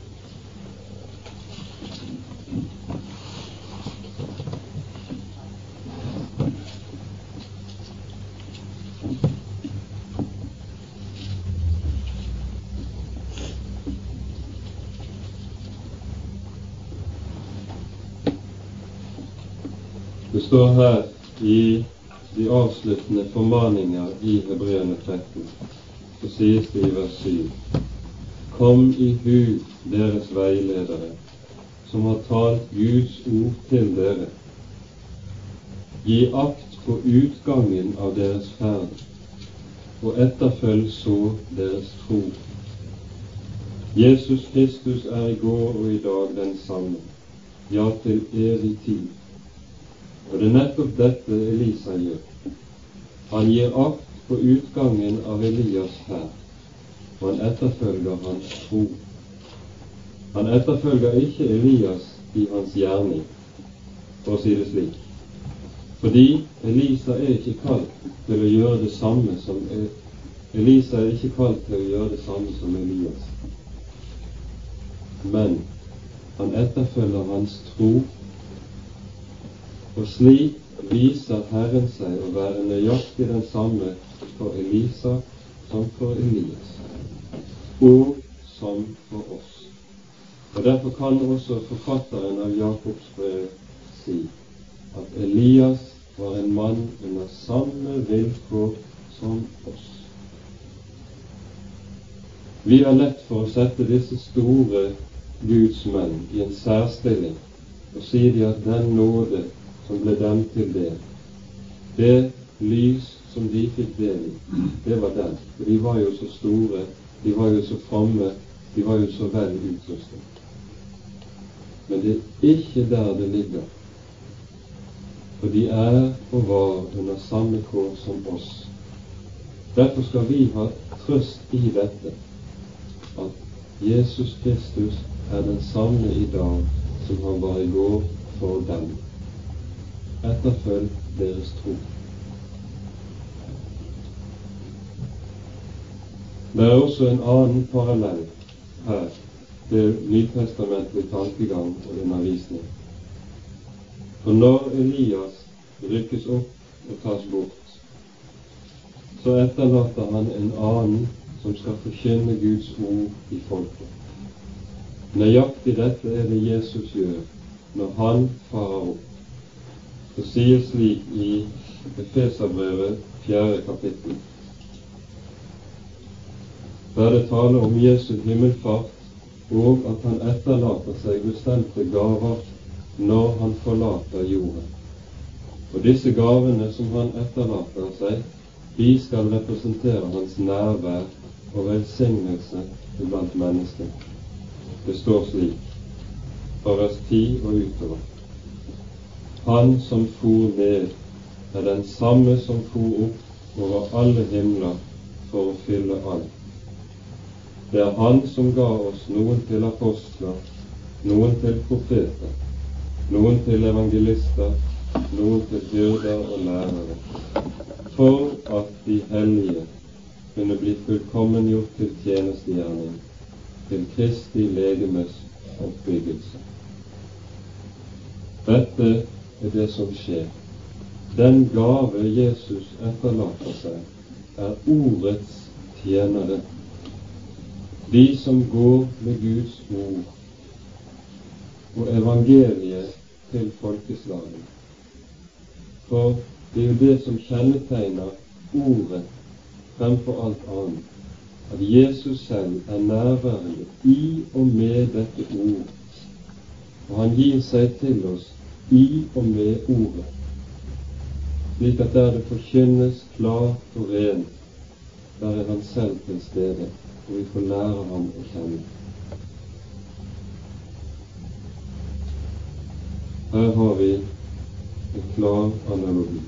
Det står her i de avsluttende formaninger i Hebreerne 13, så sies det i vers 7.: Kom i hu, deres veiledere, som har talt Guds ord til dere. Gi akt på utgangen av deres ferd, og etterfølg så deres tro. Jesus Kristus er i går og i dag den samme, ja, til evig tid. Og det er nettopp dette Elisa gjør. Han gir akt på utgangen av Elias her, og han etterfølger hans tro. Han etterfølger ikke Elias i hans gjerning, for å si det slik. Fordi Elisa er ikke kalt til å gjøre det samme som Elisa er ikke kalt til å gjøre det samme som Elias. Men han etterfølger hans tro og slik viser Herren seg å være nøyaktig den samme for Elisa som for Elias, og som for oss. Og Derfor kan også forfatteren av Jakobs brev si at Elias var en mann under samme vilkår som oss. Vi har lett for å sette disse store Guds menn i en særstilling og si de at den nåde som ble dem til del. Det lys som de fikk del i, det var den. For de var jo så store, de var jo så framme, de var jo så vel utrustet. Men det er ikke der det ligger. For de er og var under samme kår som oss. Derfor skal vi ha trøst i dette, at Jesus Kristus er den samme i dag som han var i går for dem etterfølg deres tro. Det er også en annen parallell her til nytestamentlig tankegang og undervisning. For når Elias rykkes opp og tas bort, så etterlater han en annen som skal forkynne Guds ord i folket. Nøyaktig dette er det Jesus gjør når han farer opp. Det sies slik i Efeserbrevet fjerde kapittel. Der det taler om Jesu himmelfart, og at han etterlater seg bestemte gaver når han forlater jorden. Og disse gavene som han etterlater seg, de skal representere hans nærvær og velsignelse blant mennesker. Det står slik fra vers 10 og utover. Han som for ned, er den samme som for opp over alle himler for å fylle alt. Det er Han som ga oss noen til apostler, noen til profeter, noen til evangelister, noen til hyrder og lærere, for at de hellige kunne bli fullkommengjort til tjenestegjerning, til Kristi legemes oppbyggelse. Dette er det som skjer. Den gave Jesus etterlater seg, er ordets tjenere. De som går med Guds ord og evangeliet til folkeslagene. For det er jo det som kjennetegner ordet fremfor alt annet. At Jesus selv er nærværende i og med dette ord. Og han gir seg til oss i og med Ordet, slik at der det forkynnes klart og rent, der er Han selv til stede, og vi får lære Ham å kjenne. Her har vi en klar analogi.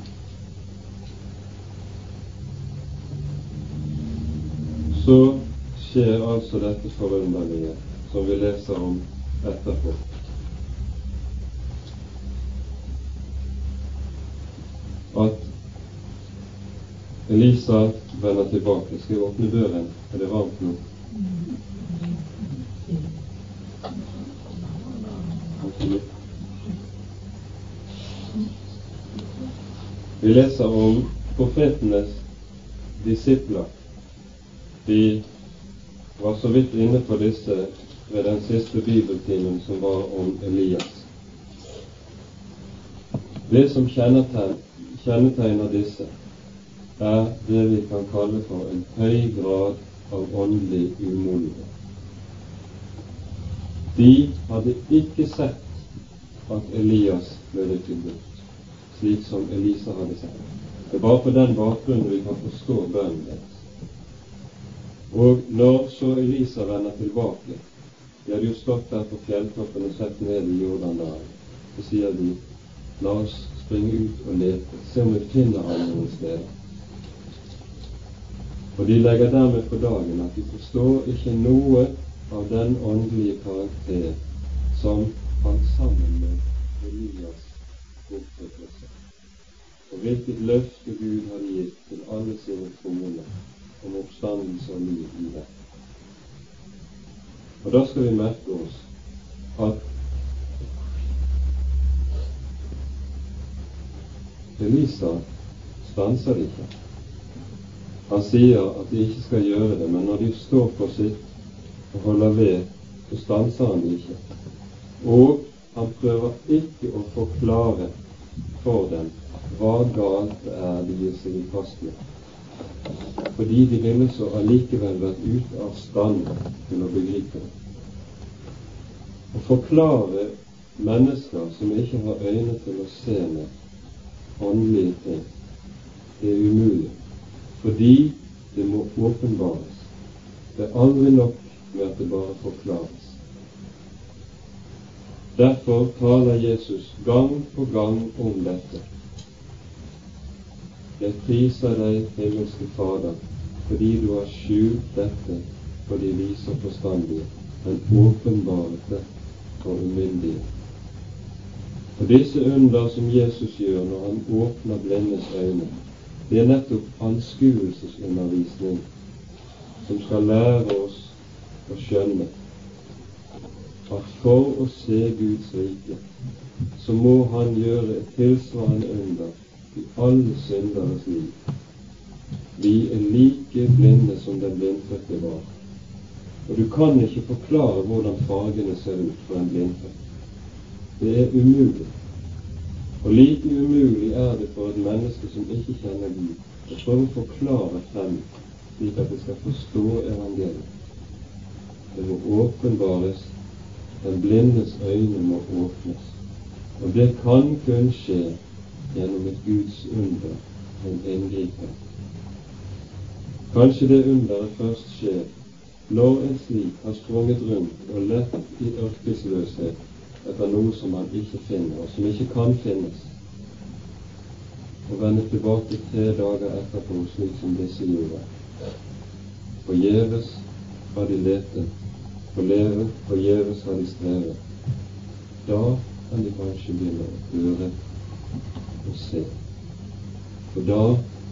så skjer altså dette forunderlige som vi leser om etterpå. At Elisa vender tilbake. Skal jeg åpne døren? Er det varmt nå? Vi leser om profetenes disipler. Vi var så vidt inne på disse ved den siste bibeltimen som var om Elias. Det som kjennetegner disse, er det vi kan kalle for en høy grad av åndelig umodenhet. De hadde ikke sett at Elias ble rykket bort, slik som Elisa hadde sett. Det er bare på den bakgrunnen vi kan forstå bønnen deres. Og når så Elisa vender tilbake De hadde jo stått der på fjelltoppen og sett ned i Jordandalen. Så sier de la oss springe ut og lete, se om vi finner ham noen steder. Og de legger dermed på dagen at de forstår ikke noe av den åndelige karakter som falt sammen med Elias bortrykkelse, og hvilket løfte Gud hadde gitt til alle sine troende om oppstandelse og liv i det. Og da skal vi merke oss at Elisa stanser ikke. Han sier at de ikke skal gjøre det, men når de står på sitt og holder ved, så stanser han ikke. Og han prøver ikke å forklare for dem hva galt det er de gir seg i kast med. Fordi de ville så allikevel vært ute av stand til å begripe det. Å forklare mennesker som ikke har øyne til å se med åndelige ting, det er umulig fordi det må åpenbares. Det er aldri nok med at det bare forklares. Derfor taler Jesus gang på gang om dette. Jeg priser deg, himmelske Fader, fordi du har skjult dette for de vise og forstandige, men åpenbaret det for umyndige. For disse under som Jesus gjør når han åpner blindes øyne, det er nettopp anskuelsesundervisning som skal lære oss å skjønne at for å se Guds rike, så må Han gjøre et tilsvarende under i alle synderes liv. Vi er like blinde som den blindfødte var. Og du kan ikke forklare hvordan fargene ser ut for en blindfødt. Det er umulig. Og like umulig er det for et menneske som ikke kjenner Gud, å prøve å forklare frem slik at det skal forstå evangeliet. Det må åpenbares, den blindes øyne må åpnes. Og det kan kun skje gjennom et Guds under, en inngripen. Kanskje det underet først skjer når en slik har sprunget rundt og lett i ørkesløshet etter noe som man ikke finner, og som ikke kan finnes, og vende tilbake tre dager etterpå, slik som disse gjorde. Forgjeves har de lete, forgjeves har de strevet. Da kan de kanskje begynne å høre og se. For da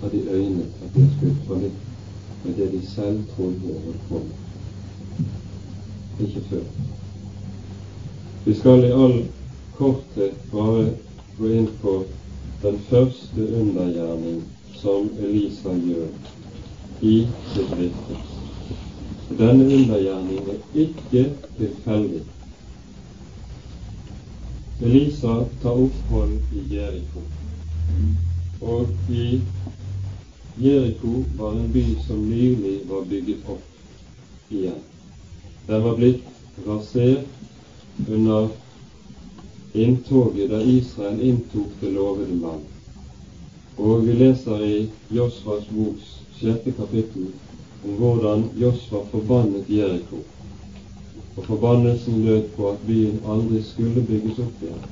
har de øyne at de har skutt på nytt med det de selv trodde holdt på med. Ikke før. Vi skal i all korthet bare gå inn på den første undergjerning som Elisa gjør i sitt virke. Denne undergjerningen er ikke tilfeldig. Elisa tar opphold i Jeriko. Og i Jeriko var en by som nylig var bygget opp igjen. Den var blitt rasert under inntoget da Israel inntok det lovede land. Og vi leser i Josvas boks sjette kapittel om hvordan Josva forbannet Jeriko. Og forbannelsen lød på at byen aldri skulle bygges opp igjen.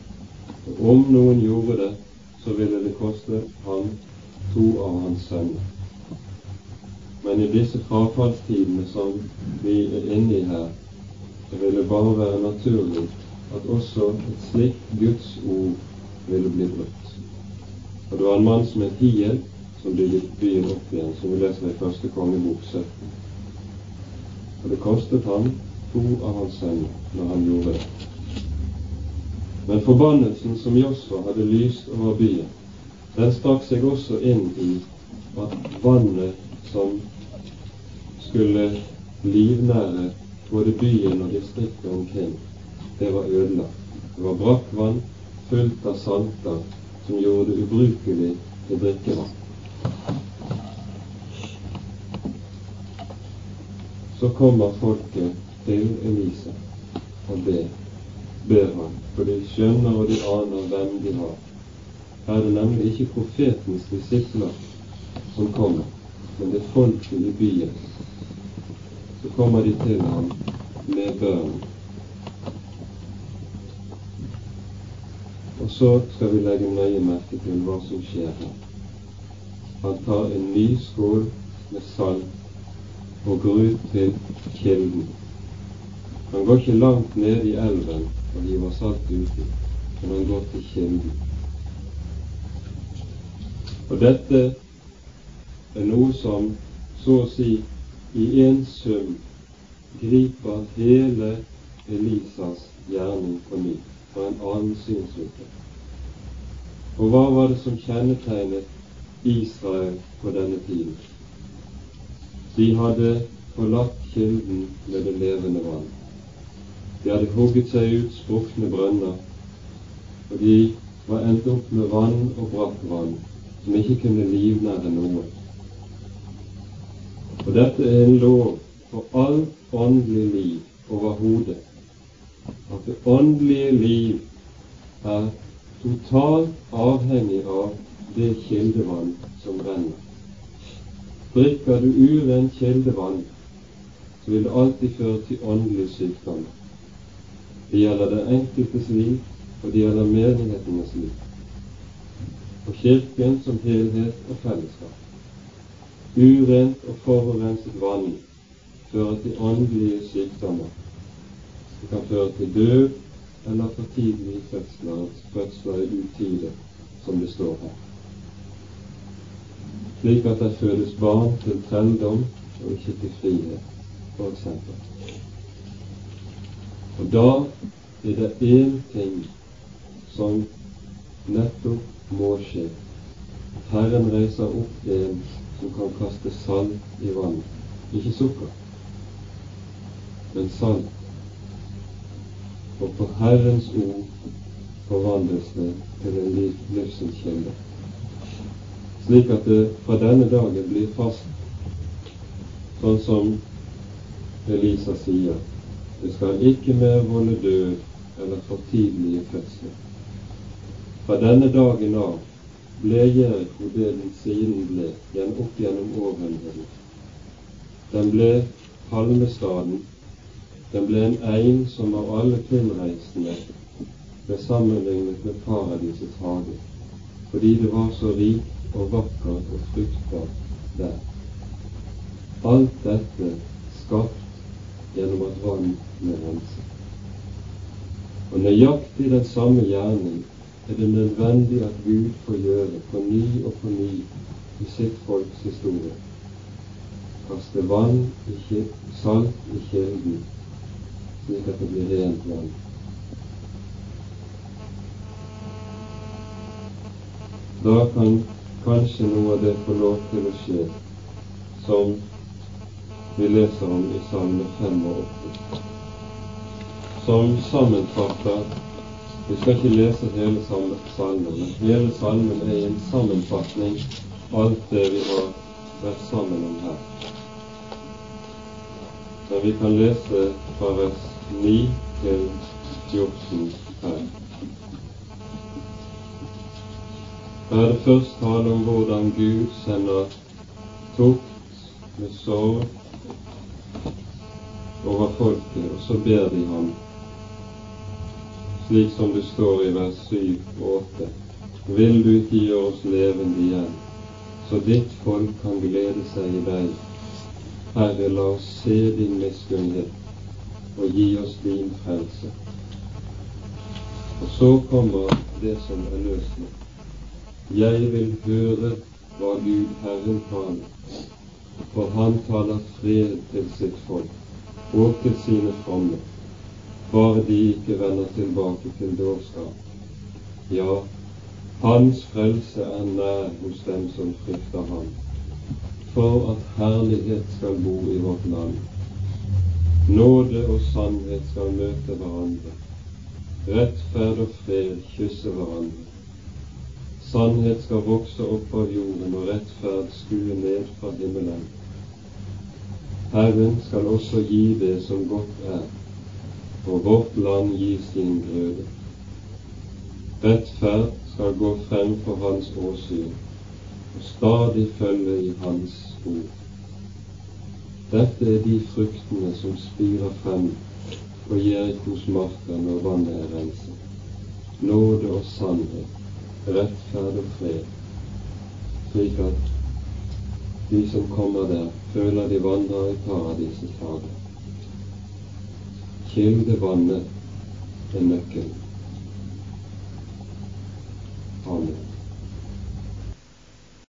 Og om noen gjorde det, så ville det koste ham to av hans sønner. Men i disse frafallstidene som vi er inne i her, det ville bare være naturlig at også et slikt Guds ord ville bli brutt. Og det var en mann som het Hiel, som bygget byen opp igjen, som vi leser i første kongebok 17. Og det kostet ham to av hans sønner når han gjorde det. Men forbannelsen som Josfa hadde lyst over byen, den stakk seg også inn i at vannet som skulle livnære både byen og distriktet omkring, det var ødelagt. Det var brakkvann fullt av salter som gjorde det ubrukelig til drikkevann. Så kommer folket til Elisa og ber, ber han, for de skjønner og de aner hvem de har. Her er det nemlig ikke profetens disipler som kommer, men det er folket i byen. Så kommer de til ham med bønn. Og så skal vi legge nøye merke til hva som skjer her. Han tar en ny skål med salt og går ut til kilden. Han går ikke langt ned i elven og hiver salt uti, men han går til kilden. Og dette er noe som så å si i en sum griper hele Elisas gjerning på ny fra en annen synsvinkel. Og hva var det som kjennetegnet Israel på denne tiden? De hadde forlatt kilden med det levende vann. De hadde hugget seg ut sprukne brønner, og de var endt opp med vann og brakkvann som ikke kunne livnære noe. Og dette er en lov for alt åndelig liv overhodet at det åndelige liv er totalt avhengig av det kildevann som renner. Drikker du urent kildevann, så vil det alltid føre til åndelig sykdom. Det gjelder den enkeltes liv, og det gjelder menighetenes liv. Og Kirken som helhet og fellesskap. Urent og forurenset vann fører til åndelige sykdommer det kan føre til død eller for tidlige fødsler, fødsler i utide, som det står her. Slik at det fødes barn til trelldom og ikke til frihet, f.eks. Og da er det én ting som nettopp må skje. Herren reiser opp en som kan kaste salt i vannet. Ikke sukker, men salt og på Herrens ord forvandles det til en livsens kilde, slik at det fra denne dagen blir fast, sånn som Elisa sier, det skal ikke mer volde død eller for tidlige fødsler. Fra denne dagen av ble Jeriko det den siden ble, igjen opp gjennom århundrene. Den ble palmestaden den ble en ein som av alle tilreisende ble sammenlignet med paradisets hage, fordi det var så rikt og vakkert og fruktbart der. Alt dette skapt gjennom at vann ble renset. Og nøyaktig den samme gjerning er det nødvendig at Gud får gjøre på ny og på ny i sitt folks historie. Kaste vann, ikke salt i kilden, slik at det blir rent vann. Da kan kanskje noe av det få lov til å skje som vi leser om i Salme 85, som sammenfatter Vi skal ikke lese hele salmen, men hele salmen er en sammenfatning alt det vi har vært sammen om her. Men vi kan lese fra vers 9 til 14 her. Da er det først tale om hvordan Gud sender tukt med sorg over folket, og så ber de ham, slik som det står i vers 7 og 8. Vil du ikke gjøre oss levende igjen, så ditt folk kan glede seg i deg Herre, la oss se din miskunnhet og gi oss din frelse. Og så kommer det som er løsning. Jeg vil høre hva Gud Herren taler, for Han taler fred til sitt folk og til sine fromme, bare de ikke vender tilbake til dårskap. Ja, Hans frelse er nær hos dem som frykter Ham for at herlighet skal bo i vårt land. Nåde og sannhet skal møte hverandre. Rettferd og fred kysse hverandre. Sannhet skal vokse opp av jorden, og rettferd skue ned fra himmelen. Herren skal også gi det som godt er, og vårt land gi sin grøde. Rettferd skal gå frem for hans åsyn, og stadig følge i hans ord. Dette er de fruktene som spirer frem på Jerikos marker når vannet er renset. Nåde og sannhet, rettferd og fred, slik at de som kommer der, føler de vandrer i paradisets hage. keldi vannet jannatga nøkkel.